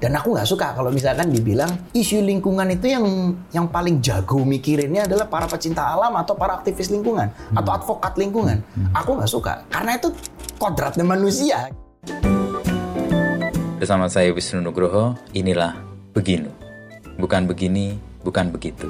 Dan aku nggak suka kalau misalkan dibilang isu lingkungan itu yang yang paling jago mikirinnya adalah para pecinta alam atau para aktivis lingkungan atau advokat lingkungan. Aku nggak suka karena itu kodratnya manusia. Bersama saya Wisnu Nugroho, inilah Beginu. Bukan begini, bukan begitu.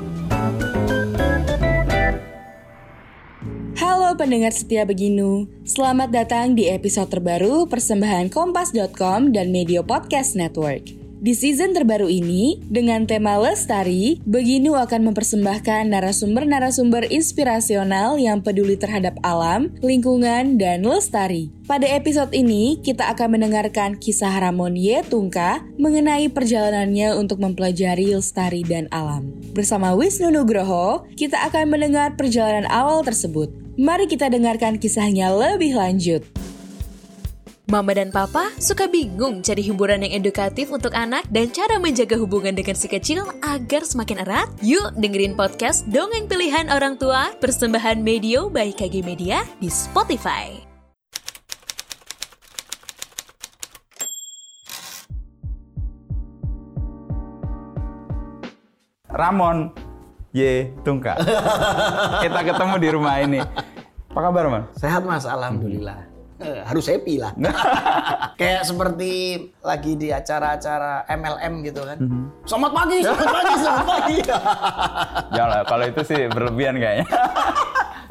Halo pendengar setia Beginu, selamat datang di episode terbaru persembahan Kompas.com dan Media Podcast Network. Di season terbaru ini, dengan tema Lestari, Beginu akan mempersembahkan narasumber-narasumber inspirasional yang peduli terhadap alam, lingkungan, dan lestari. Pada episode ini, kita akan mendengarkan kisah Ramon Y. Tungka mengenai perjalanannya untuk mempelajari lestari dan alam. Bersama Wisnu Nugroho, kita akan mendengar perjalanan awal tersebut. Mari kita dengarkan kisahnya lebih lanjut. Mama dan Papa suka bingung cari hiburan yang edukatif untuk anak dan cara menjaga hubungan dengan si kecil agar semakin erat? Yuk dengerin podcast Dongeng Pilihan Orang Tua persembahan Medio by KG Media di Spotify. Ramon Y. Tungka. Kita ketemu di rumah ini. Apa kabar, Man? Sehat mas, alhamdulillah. Eh, harus happy lah. Kayak seperti lagi di acara-acara MLM gitu kan. Selamat pagi, selamat pagi, selamat pagi. Jangan, kalau itu sih berlebihan kayaknya.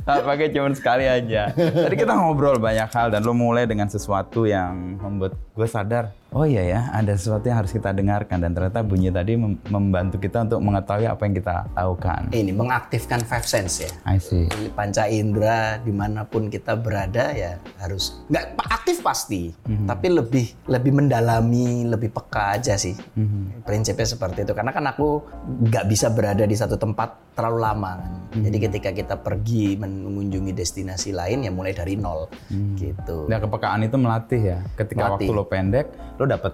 Selamat pagi cuma sekali aja. Tadi kita ngobrol banyak hal dan lo mulai dengan sesuatu yang membuat gue sadar. Oh iya ya, ada sesuatu yang harus kita dengarkan dan ternyata bunyi tadi mem- membantu kita untuk mengetahui apa yang kita lakukan. Ini mengaktifkan five sense ya. I see. Panca indera di mana pun kita berada ya harus nggak aktif pasti, tapi lebih lebih mendalami, lebih peka aja sih. Prinsipnya seperti itu. Karena kan aku nggak bisa berada di satu tempat terlalu lama kan. Jadi ketika kita pergi mengunjungi destinasi lain ya mulai dari nol gitu. Nah kepekaan itu melatih ya. Ketika Melatih. waktu lo pendek, lo dapet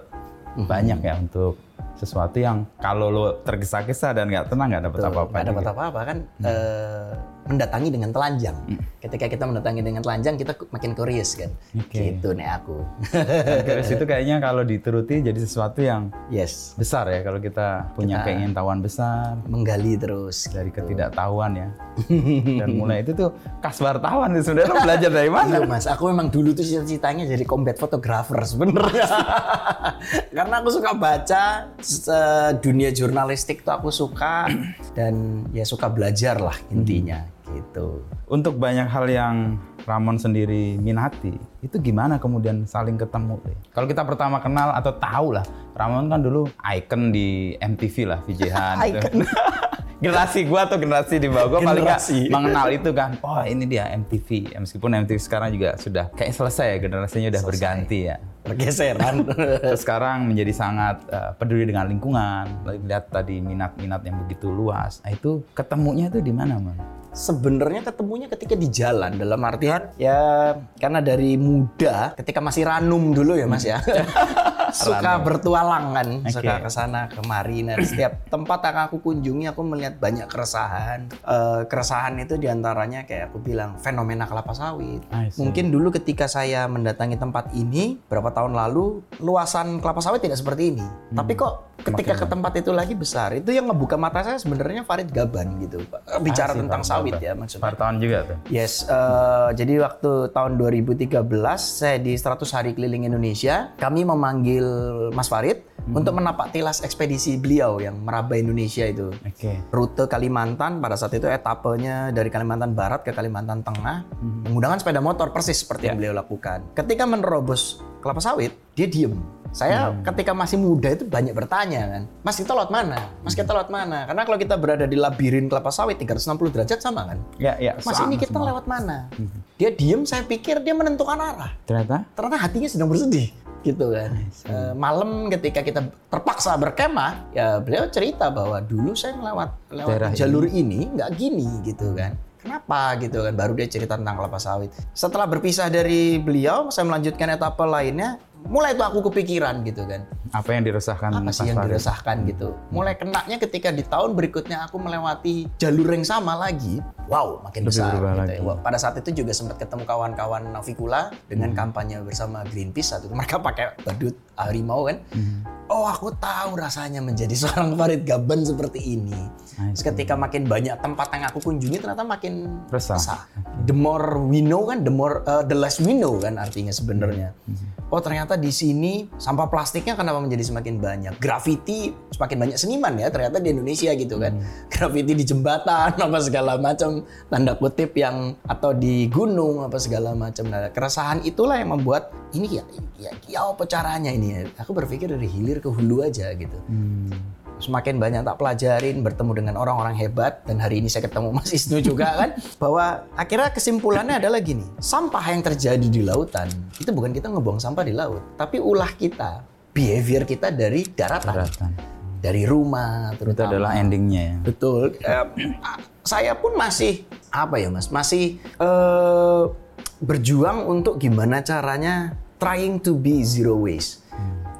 banyak ya untuk sesuatu yang kalau lo tergesa-gesa dan nggak tenang nggak dapet apa-apa. nggak dapat juga. apa-apa kan eh, mendatangi dengan telanjang. Ketika kita mendatangi dengan telanjang kita makin curious kan. Oke. Gitu nih aku. Curious itu kayaknya kalau dituruti jadi sesuatu yang yes, besar ya kalau kita punya Kita- keingintahuan besar menggali terus. dari ketidaktahuan ya. Dan mulai itu tuh kas wartawan sebenarnya lo belajar dari Iya mana? mas, aku memang dulu tuh cita-citanya jadi combat photographer sebenarnya. Karena aku suka baca dunia jurnalistik tuh aku suka dan ya suka belajar lah intinya gitu. Untuk banyak hal yang Ramon sendiri minati, itu gimana kemudian saling ketemu? Kalau kita pertama kenal atau tahu lah, Ramon kan dulu icon di MTV lah, VJ Han. gitu. Generasi gua atau generasi di bawah gua paling nggak mengenal itu kan. Oh ini dia MTV. Ya, Meskipun MTV sekarang juga sudah kayak selesai ya, generasinya udah berganti ya. Pergeseran. Terus sekarang menjadi sangat eh, peduli dengan lingkungan. Lihat tadi minat-minat yang begitu luas. Nah itu ketemunya itu di mana, Man? Sebenarnya ketemunya ketika di jalan dalam artian ya karena dari muda ketika masih ranum dulu ya Mas ya. suka bertualang kan, Oke. suka ke sana kemari. Nah, setiap tempat yang aku kunjungi aku melihat banyak keresahan. Eh, keresahan itu di antaranya kayak aku bilang fenomena kelapa sawit. Mungkin dulu ketika saya mendatangi tempat ini berapa tahun lalu luasan kelapa sawit tidak seperti ini. Tapi kok ketika ke tempat itu lagi besar, itu yang ngebuka mata saya sebenarnya Farid Gaban gitu. Pak. Bicara Asik, tentang Pak. sawit ya maksudnya. Wartawan juga tuh. Yes, eh, jadi waktu tahun 2013 saya di 100 hari keliling Indonesia, kami memanggil Mas Farid untuk menapak tilas ekspedisi beliau yang meraba Indonesia itu. Oke. Rute Kalimantan pada saat itu etapenya dari Kalimantan Barat ke Kalimantan Tengah menggunakan sepeda motor persis seperti yang beliau lakukan. Ketika menerobos kelapa sawit, dia diem. Saya ketika masih muda itu banyak bertanya kan, Mas kita lewat mana? Mas kita lewat mana? Karena kalau kita berada di labirin kelapa sawit 360 derajat sama kan? Ya, ya. Mas ini kita semua. lewat mana? Dia diem, saya pikir dia menentukan arah. Ternyata Ternyata hatinya sedang bersedih, gitu kan. Eh, malam ketika kita terpaksa berkemah, ya beliau cerita bahwa dulu saya lewat lewat Daerah jalur ini nggak gini, gitu kan. Kenapa gitu kan? Baru dia cerita tentang kelapa sawit. Setelah berpisah dari beliau, saya melanjutkan etapa lainnya. Mulai tuh aku kepikiran gitu kan. Apa yang diresahkan apa sih yang diresahkan gitu. Mulai kenaknya ketika di tahun berikutnya aku melewati jalur yang sama lagi, wow makin Lebih besar. Gitu. lagi. ya. Pada saat itu juga sempat ketemu kawan-kawan Navikula dengan Hmm. kampanye bersama Greenpeace saat itu mereka pakai badut harimau kan. Hmm. Oh aku tahu rasanya menjadi seorang Farid Gaban seperti ini. I Terus ketika makin banyak tempat yang aku kunjungi ternyata makin Resah. The more we know kan, the more uh, the less we know kan artinya sebenarnya. Oh ternyata di sini sampah plastiknya kenapa menjadi semakin banyak? Graffiti semakin banyak seniman ya ternyata di Indonesia gitu kan. Graffiti di jembatan apa segala macam tanda kutip yang atau di gunung apa segala macam. Nah, keresahan itulah yang membuat ini ya ya, ya apa caranya ini ya? Aku berpikir dari hilir ke hulu aja gitu semakin banyak tak pelajarin bertemu dengan orang-orang hebat dan hari ini saya ketemu Mas Isnu juga kan bahwa akhirnya kesimpulannya adalah gini sampah yang terjadi di lautan itu bukan kita ngebuang sampah di laut tapi ulah kita behavior kita dari daratan, Daratan. dari rumah Itu terutama adalah endingnya ya. Betul. Eh, saya pun masih apa ya mas, masih eh, berjuang untuk gimana caranya trying to be zero waste.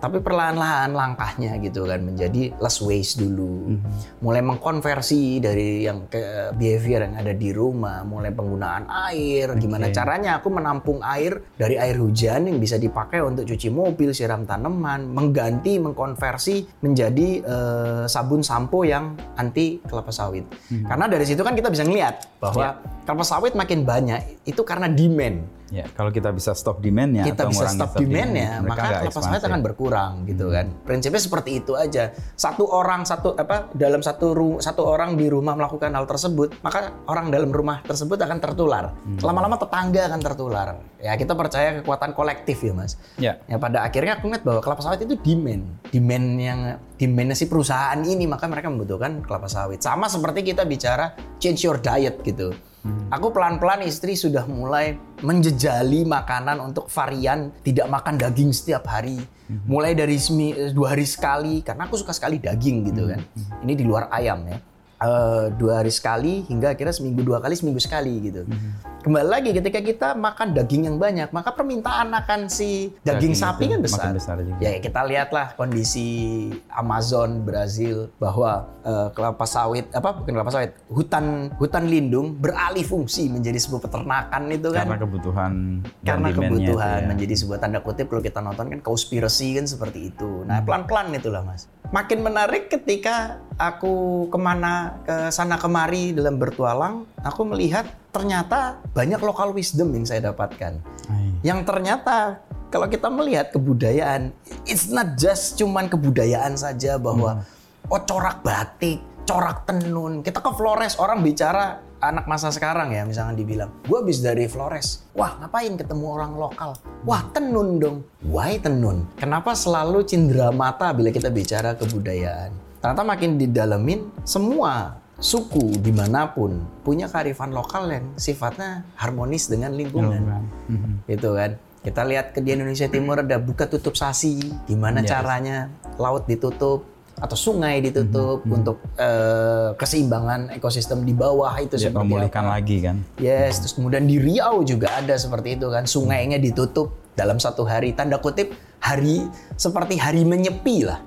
Tapi perlahan-lahan langkahnya gitu kan menjadi less waste dulu. Mulai mengkonversi dari yang ke behavior yang ada di rumah, mulai penggunaan air, gimana caranya aku menampung air dari air hujan yang bisa dipakai untuk cuci mobil, siram tanaman, mengganti, mengkonversi menjadi eh, sabun sampo yang anti kelapa sawit. Karena dari situ kan kita bisa ngeliat bahwa kelapa sawit makin banyak itu karena demand Ya, kalau kita bisa stop demand-nya kita atau bisa stop demand-nya, maka sawit ekspansif. akan berkurang gitu kan. Prinsipnya seperti itu aja. Satu orang satu apa dalam satu ru- satu orang di rumah melakukan hal tersebut, maka orang dalam rumah tersebut akan tertular. Lama-lama tetangga akan tertular. Ya kita percaya kekuatan kolektif ya mas. Ya. Ya pada akhirnya aku ngeliat bahwa kelapa sawit itu demand, demand yang demandnya si perusahaan ini maka mereka membutuhkan kelapa sawit. Sama seperti kita bicara change your diet gitu. Aku pelan-pelan istri sudah mulai menjejali makanan untuk varian tidak makan daging setiap hari. Mulai dari semi- dua hari sekali karena aku suka sekali daging gitu kan. Ini di luar ayam ya. Eh, dua hari sekali hingga akhirnya seminggu dua kali seminggu sekali gitu. Kembali lagi ketika kita makan daging yang banyak maka permintaan akan si daging, Daging sapi itu kan besar. besar juga. Ya kita lihatlah kondisi Amazon Brazil bahwa eh, kelapa sawit apa bukan kelapa sawit hutan hutan lindung beralih fungsi menjadi sebuah peternakan itu kan Karena kebutuhan karena kebutuhan ya. menjadi sebuah tanda kutip kalau kita nonton kan conspiracy kan seperti itu. Nah pelan-pelan itulah mas. Makin menarik ketika aku ke mana ke sana kemari dalam bertualang, aku melihat ternyata banyak lokal wisdom yang saya dapatkan. Ay. Yang ternyata kalau kita melihat kebudayaan, it's not just cuman kebudayaan saja bahwa oh corak batik, corak tenun. Kita ke Flores orang bicara anak masa sekarang ya misalnya dibilang, gue habis dari Flores. Wah ngapain ketemu orang lokal? Wah tenun dong. Why tenun? Kenapa selalu cindera mata bila kita bicara kebudayaan? Ternyata makin didalemin semua suku di mana pun punya kearifan lokal yang sifatnya harmonis dengan lingkungan Mhm. gitu kan. Kita lihat ke di Indonesia Timur ada buka tutup sasi, gimana Yes. caranya laut ditutup atau sungai ditutup Mhm. untuk eh, keseimbangan ekosistem di bawah itu Ya, seperti memulihkan apa. lagi kan. Yes, terus kemudian di Riau juga ada seperti itu kan, sungainya ditutup dalam satu hari tanda kutip hari seperti hari menyepi lah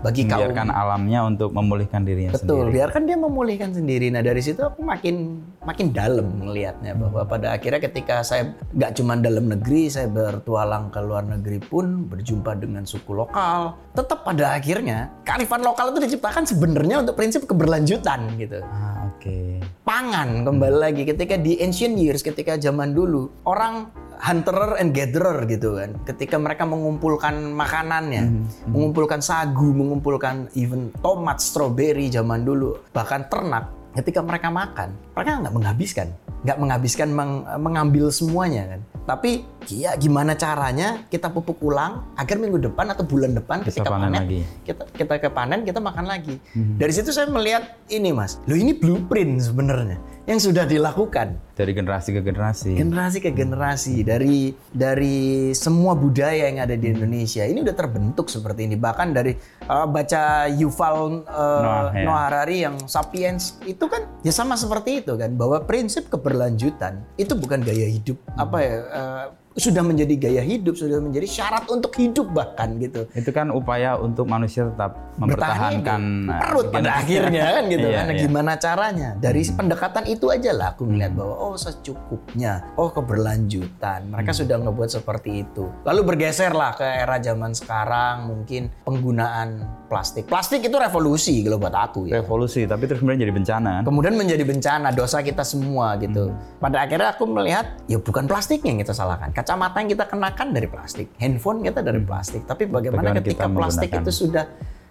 bagi kaum Membiarkan alamnya untuk memulihkan dirinya Betul, sendiri. biarkan dia memulihkan sendiri. Nah dari situ aku makin makin dalam melihatnya bahwa pada akhirnya ketika saya nggak cuma dalam negeri, saya bertualang ke luar negeri pun berjumpa dengan suku lokal. Tetap pada akhirnya kearifan lokal itu diciptakan sebenarnya untuk prinsip keberlanjutan gitu. Ah, oke. Pangan kembali lagi ketika di ancient years, ketika zaman dulu orang hunter and gatherer gitu kan. Ketika mereka mengumpulkan makanannya, mengumpulkan sagu, mengumpulkan even tomat, strawberry zaman dulu, bahkan ternak. Ketika mereka makan, mereka nggak menghabiskan, nggak menghabiskan meng- mengambil semuanya kan. Tapi ya gimana caranya kita pupuk ulang agar minggu depan atau bulan depan Bisa ketika panen panen, lagi. kita kita ke panen kita makan lagi. Dari situ saya melihat ini mas, lo ini blueprint sebenarnya yang sudah dilakukan Dari generasi ke generasi. generasi ke generasi dari dari semua budaya yang ada di Indonesia ini udah terbentuk seperti ini bahkan dari uh, baca Yuval uh, Noah, ya. Noah Harari yang Sapiens itu kan ya sama seperti itu kan bahwa prinsip keberlanjutan itu bukan gaya hidup apa ya uh, sudah menjadi gaya hidup, sudah menjadi syarat untuk hidup bahkan gitu. Itu kan upaya untuk manusia tetap mempertahankan eh, perut pada akhirnya kan gitu Iya, kan. iya. Gimana caranya? Dari pendekatan itu aja lah aku melihat bahwa oh secukupnya, oh keberlanjutan. Mereka sudah ngebuat seperti itu. Lalu bergeser lah ke era zaman sekarang mungkin penggunaan plastik. Plastik itu revolusi kalau buat aku ya. revolusi, tapi terus kemudian jadi bencana. Kemudian menjadi bencana dosa kita semua gitu. Pada akhirnya aku melihat ya bukan plastiknya yang kita salahkan. Kacamata yang kita kenakan dari plastik, handphone kita dari plastik. Tapi bagaimana ketika plastik itu sudah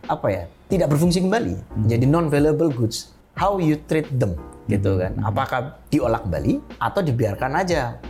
apa ya tidak berfungsi kembali, menjadi non valuable goods. How you treat them gitu kan? Apakah diolah kembali atau dibiarkan aja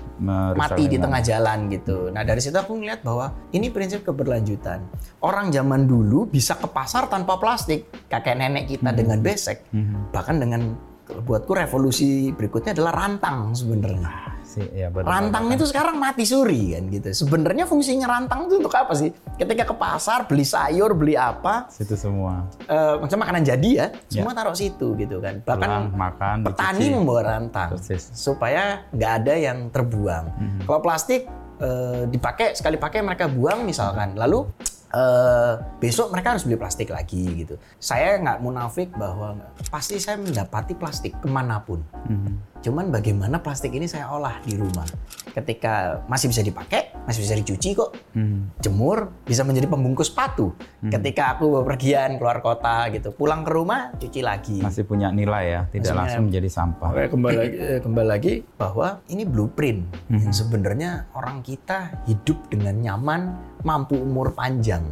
mati di tengah jalan gitu. Nah dari situ aku ngeliat bahwa ini prinsip keberlanjutan. Orang zaman dulu bisa ke pasar tanpa plastik, kakek nenek kita dengan besek, bahkan dengan buatku revolusi berikutnya adalah rantang sebenarnya. Si, ya. Rantang itu sekarang mati suri kan gitu. Sebenarnya fungsinya rantang itu untuk apa sih? Ketika ke pasar beli sayur, beli apa, Situ semua. eh macam makanan jadi ya, semua taruh situ gitu kan. Bahkan Pulang, makan, petani dicuci. membawa rantang Persis. supaya nggak ada yang terbuang. Kalau plastik eh, dipakai sekali pakai mereka buang misalkan, lalu eh, besok mereka harus beli plastik lagi gitu. Saya nggak munafik bahwa pasti saya mendapati plastik ke mana pun. Mhm. Cuman bagaimana plastik ini saya olah di rumah. Ketika masih bisa dipakai, masih bisa dicuci kok. Mhm. Jemur bisa menjadi pembungkus sepatu. Ketika aku bepergian keluar kota gitu, pulang ke rumah cuci lagi. Masih punya nilai ya, tidak Masih langsung menjadi sampah. Oke, kembali lagi, eh, kembali lagi bahwa ini blueprint yang sebenarnya orang kita hidup dengan nyaman, mampu umur panjang.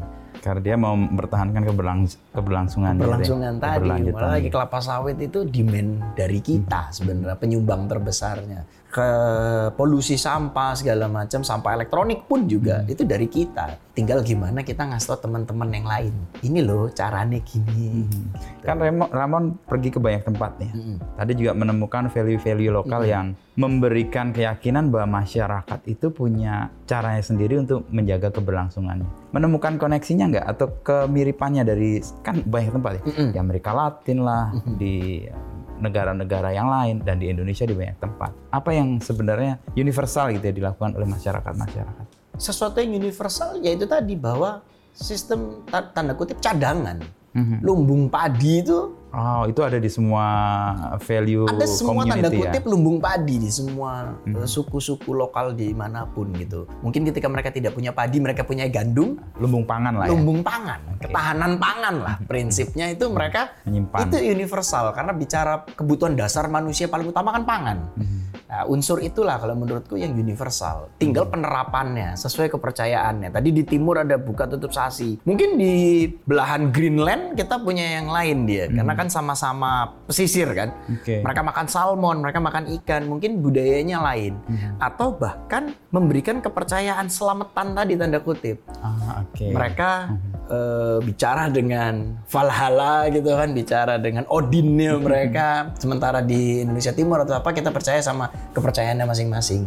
Karena dia mau mempertahankan keberlangs- keberlangsungan. diri, Berlangsungan tadi, malah lagi kelapa sawit itu demand dari kita sebenarnya penyumbang terbesarnya. Ke polusi sampah segala macam, sampah elektronik pun juga itu dari kita. Tinggal gimana kita ngasih tau teman-teman yang lain. Ini loh caranya gini. Kan Ramon, Ramon pergi ke banyak tempat nih. Tadi juga menemukan value-value lokal yang memberikan keyakinan bahwa masyarakat itu punya caranya sendiri untuk menjaga keberlangsungannya. Menemukan koneksinya nggak atau kemiripannya dari kan banyak tempat ya. Di Amerika Latin lah, di negara-negara yang lain dan di Indonesia di banyak tempat. Apa yang sebenarnya universal gitu ya dilakukan oleh masyarakat-masyarakat? sesuatu yang universal yaitu tadi bahwa sistem ta- tanda kutip cadangan Mhm. lumbung padi itu Oh, itu ada di semua value ada semua tanda community kutip ya. lumbung padi di semua eh, suku-suku lokal di mana pun gitu. Mungkin ketika mereka tidak punya padi mereka punya gandum. Lumbung pangan lah ya. lumbung pangan ketahanan pangan lah. Prinsipnya itu mereka Menyimpan. itu universal. Karena bicara kebutuhan dasar manusia paling utama kan pangan Nah, unsur itulah kalau menurutku yang universal. Tinggal penerapannya sesuai kepercayaannya. Tadi di timur ada buka tutup sasi. Mungkin di belahan Greenland kita punya yang lain dia, karena kan sama-sama pesisir kan. Oke. Mereka makan salmon, mereka makan ikan. Mungkin budayanya lain, atau bahkan memberikan kepercayaan selamatan tadi tanda kutip. Ah, oke. Mereka eh, bicara dengan Valhalla gitu kan, bicara dengan Odinnya mereka. Sementara di Indonesia Timur atau apa kita percaya sama kepercayaannya masing-masing.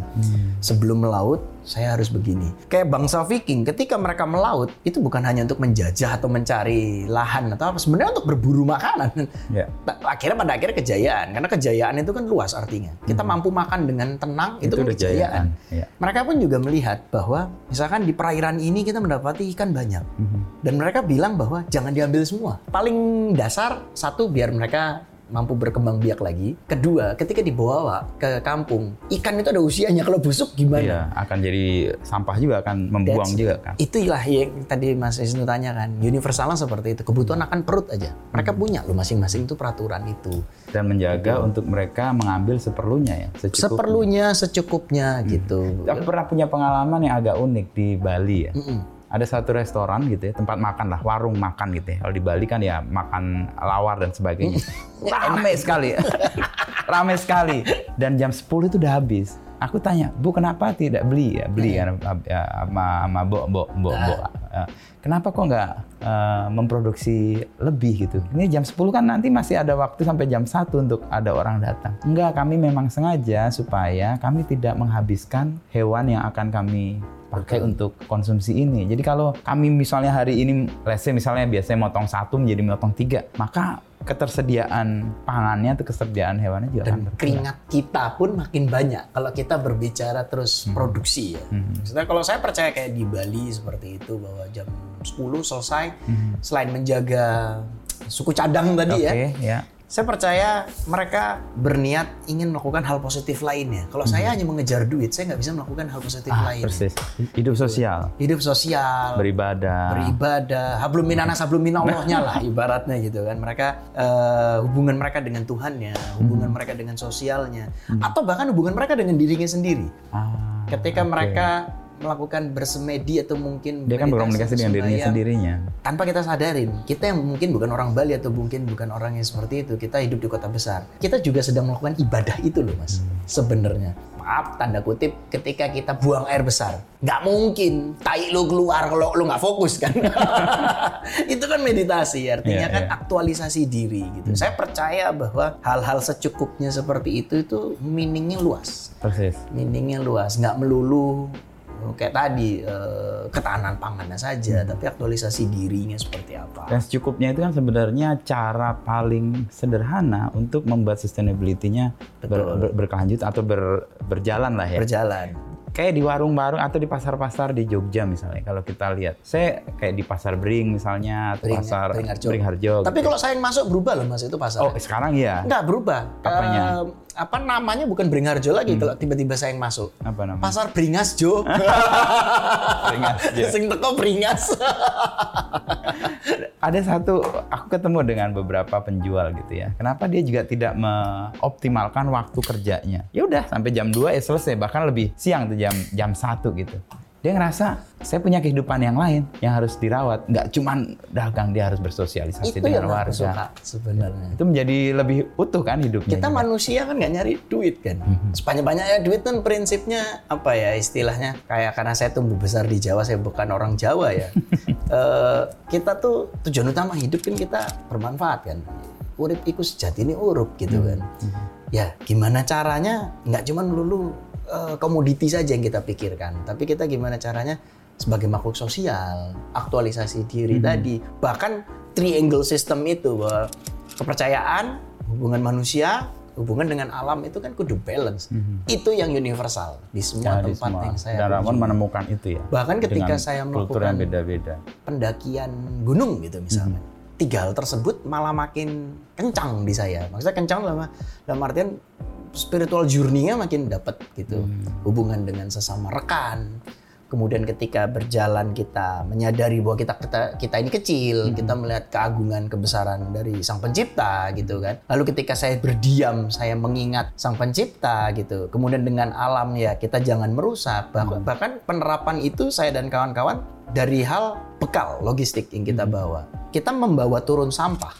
Sebelum melaut, saya harus begini. Kayak bangsa Viking, ketika mereka melaut itu bukan hanya untuk menjajah atau mencari lahan atau apa, sebenarnya untuk berburu makanan. Ya. Ta- Akhirnya pada akhirnya kejayaan, karena kejayaan itu kan luas artinya. Kita mampu makan dengan tenang itu, Itu kan kejayaan. kejayaan, ya. Mereka pun juga melihat bahwa misalkan di perairan ini kita mendapati ikan banyak. Dan mereka bilang bahwa jangan diambil semua. Paling dasar satu biar mereka mampu berkembang biak lagi. Kedua, ketika dibawa ke kampung, ikan itu ada usianya. Kalau busuk gimana? Iya, akan jadi sampah juga, akan membuang That's- juga kan. Itulah yang tadi Mas Wisnu tanyakan. Universalnya seperti itu. Kebutuhan akan perut aja. Mereka punya loh masing-masing itu peraturan itu. Dan menjaga untuk mereka mengambil seperlunya ya, secukupnya. Seperlunya, secukupnya gitu. Aku pernah punya pengalaman yang agak unik di Bali ya. Mm-mm. Ada satu restoran gitu ya, tempat makan lah, warung makan gitu ya. Kalau di Bali kan ya makan lawar dan sebagainya. Rame sekali. Rame sekali. Dan jam 10 itu udah habis. Aku tanya, Bu kenapa tidak beli ya? Beli kan ya, sama, sama Bo, Bo, Bo, Bo. Kenapa kok nggak uh, memproduksi lebih gitu? Ini jam 10 kan nanti masih ada waktu sampai jam 1 untuk ada orang datang. Enggak, kami memang sengaja supaya kami tidak menghabiskan hewan yang akan kami pakai untuk konsumsi ini. Jadi kalau kami misalnya hari ini, let's say misalnya biasanya motong satu menjadi motong tiga, maka ketersediaan pangannya atau ketersediaan hewannya juga dan akan berkurang. keringat kita pun makin banyak kalau kita berbicara terus produksi ya. Maksudnya kalau saya percaya kayak di Bali seperti itu bahwa jam 10 selesai selain menjaga suku cadang tadi ya. Oke, ya. Saya percaya mereka berniat ingin melakukan hal positif lainnya. Kalau saya hanya mengejar duit, saya nggak bisa melakukan hal positif Ah, lain. persis. Hidup sosial, Hidup sosial, beribadah. beribadah, hablum minanas hablum minallahnya lah ibaratnya gitu kan. Mereka eh, hubungan mereka dengan Tuhannya, hubungan Hmm. mereka dengan sosialnya, atau bahkan hubungan mereka dengan dirinya sendiri. Ah, Ketika oke. mereka melakukan bersemedi atau mungkin dia kan berkomunikasi dengan dirinya sendirinya. tanpa kita sadarin, kita yang mungkin bukan orang Bali atau mungkin bukan orang yang seperti itu, kita hidup di kota besar. Kita juga sedang melakukan ibadah itu loh mas, sebenarnya. Maaf, tanda kutip, ketika kita buang air besar, nggak mungkin tai lu keluar kalau lu nggak fokus kan. itu kan meditasi, artinya Iya, kan iya. aktualisasi diri gitu. Saya percaya bahwa hal-hal secukupnya seperti itu itu meaningnya luas Persis. meaningnya luas, nggak melulu kayak tadi eh, ketahanan pangannya saja, tapi aktualisasi dirinya seperti apa. Dan secukupnya itu kan sebenarnya cara paling sederhana untuk membuat sustainability-nya ber- ber- berkelanjut atau ber- berjalan lah ya. Berjalan. kayak di warung-warung atau di pasar-pasar di Jogja misalnya kalau kita lihat. Saya kayak di pasar Bring misalnya atau Bring- pasar Beringharjo. Beringharjo. Tapi gitu. kalau saya yang masuk berubah loh mas itu pasar. Oh, sekarang ya. Nggak berubah. Apanya? Eh, apa namanya bukan Beringharjo lagi kalau tiba-tiba saya yang masuk. Apa namanya? Pasar Bringasjo. Beringharjo. Sing teko Bringas. ada satu aku ketemu dengan beberapa penjual gitu ya. Kenapa dia juga tidak mengoptimalkan waktu kerjanya? Ya udah sampai jam 2 ya selesai, bahkan lebih siang tuh jam jam 1 gitu. Dia ngerasa saya punya kehidupan yang lain yang harus dirawat. Nggak cuman dagang, dia harus bersosialisasi itu dengan warga. sebenarnya. Itu menjadi lebih utuh kan hidupnya. Kita juga. manusia kan nggak nyari duit kan. Sebanyak-banyaknya duit kan prinsipnya apa ya istilahnya kayak karena saya tumbuh besar di Jawa, saya bukan orang Jawa ya. Eh, kita tuh tujuan utama hidup kan kita bermanfaat kan. Urip iku sejati ini urup gitu kan. Ya gimana caranya nggak cuma melulu eh, komoditi saja yang kita pikirkan, tapi kita gimana caranya sebagai makhluk sosial, aktualisasi diri tadi, bahkan triangle system itu bahwa kepercayaan, hubungan manusia, hubungan dengan alam itu kan kudu balance. Itu yang universal di semua Ya, di tempat semua. yang saya Dan Ramon kunjungi. menemukan itu ya. Bahkan ketika saya melakukan beda-beda. pendakian gunung gitu misalnya. Tiga hal tersebut malah makin kencang di saya. Maksudnya kencang dalam, dalam artian spiritual journey-nya makin dapat gitu. Hubungan dengan sesama rekan. Kemudian ketika berjalan kita menyadari bahwa kita kita, kita ini kecil, kita melihat keagungan kebesaran dari Sang Pencipta gitu kan. Lalu ketika saya berdiam, saya mengingat Sang Pencipta gitu. Kemudian dengan alam ya kita jangan merusak. Bah- Bahkan penerapan itu saya dan kawan-kawan dari hal bekal logistik yang kita bawa. Kita membawa turun sampah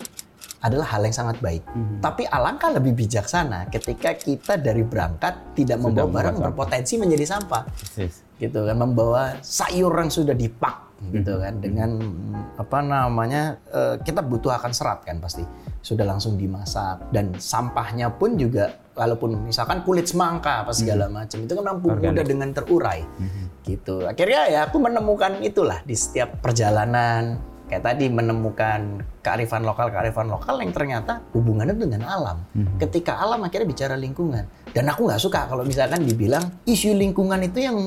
adalah hal yang sangat baik. Tapi alangkah lebih bijaksana ketika kita dari berangkat tidak membawa membawa barang sampah. berpotensi menjadi sampah. Persis. gitu kan membawa sayur yang sudah dipak gitu kan dengan mm, apa namanya eh, kita butuh akan serat kan pasti. Sudah langsung dimasak dan sampahnya pun juga walaupun misalkan kulit semangka apa segala macam itu kan mampu mudah dengan terurai. Gitu. Akhirnya ya aku menemukan itulah di setiap perjalanan kayak tadi menemukan kearifan lokal kearifan lokal yang ternyata hubungannya dengan alam. Ketika alam akhirnya bicara lingkungan. Dan aku nggak suka kalau misalkan dibilang isu lingkungan itu yang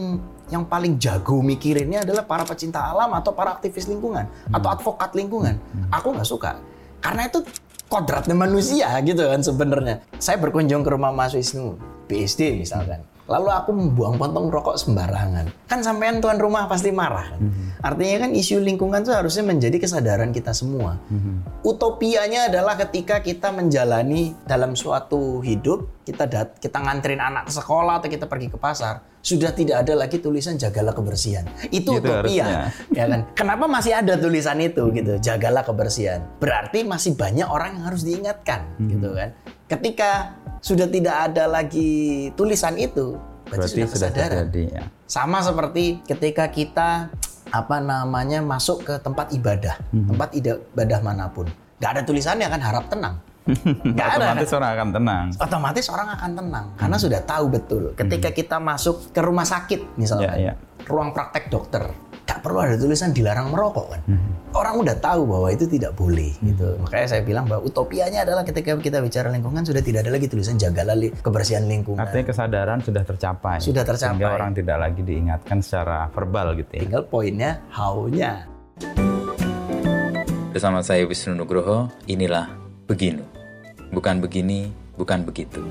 yang paling jago mikirinnya adalah para pecinta alam atau para aktivis lingkungan atau advokat lingkungan. Aku nggak suka. Karena itu kodratnya manusia gitu kan sebenarnya. Saya berkunjung ke rumah Mas Wisnu BSD misalkan lalu aku membuang pontong rokok sembarangan. Kan sampean tuan rumah pasti marah kan? Artinya kan isu lingkungan itu harusnya menjadi kesadaran kita semua. Utopianya adalah ketika kita menjalani dalam suatu hidup kita dat kita nganterin anak ke sekolah atau kita pergi ke pasar sudah tidak ada lagi tulisan jagalah kebersihan itu Itu utopia harusnya. ya kan? Kenapa masih ada tulisan itu gitu? Jagalah kebersihan berarti masih banyak orang yang harus diingatkan gitu kan? Ketika sudah tidak ada lagi tulisan itu berarti, Berarti sudah sudah kesadaran terjadi ya. sama seperti ketika kita apa namanya masuk ke tempat ibadah, Hmm. tempat ibadah mana pun. Nggak ada tulisannya kan harap tenang. Nggak ada. Otomatis orang akan tenang. Otomatis orang akan tenang karena sudah tahu betul. Ketika kita masuk ke rumah sakit misalnya, Hmm. Ya, ya. ruang praktek dokter, nggak perlu ada tulisan dilarang merokok kan. Hmm. Orang udah tahu bahwa itu tidak boleh gitu. Makanya saya bilang bahwa utopianya adalah ketika kita bicara lingkungan sudah tidak ada lagi tulisan jagalah li- kebersihan lingkungan. Artinya kesadaran sudah tercapai. Sudah tercapai. Sehingga orang tidak lagi diingatkan secara verbal gitu ya. Tinggal poinnya how-nya. Bersama saya Wisnu Nugroho, inilah Beginu. Bukan begini, bukan begitu.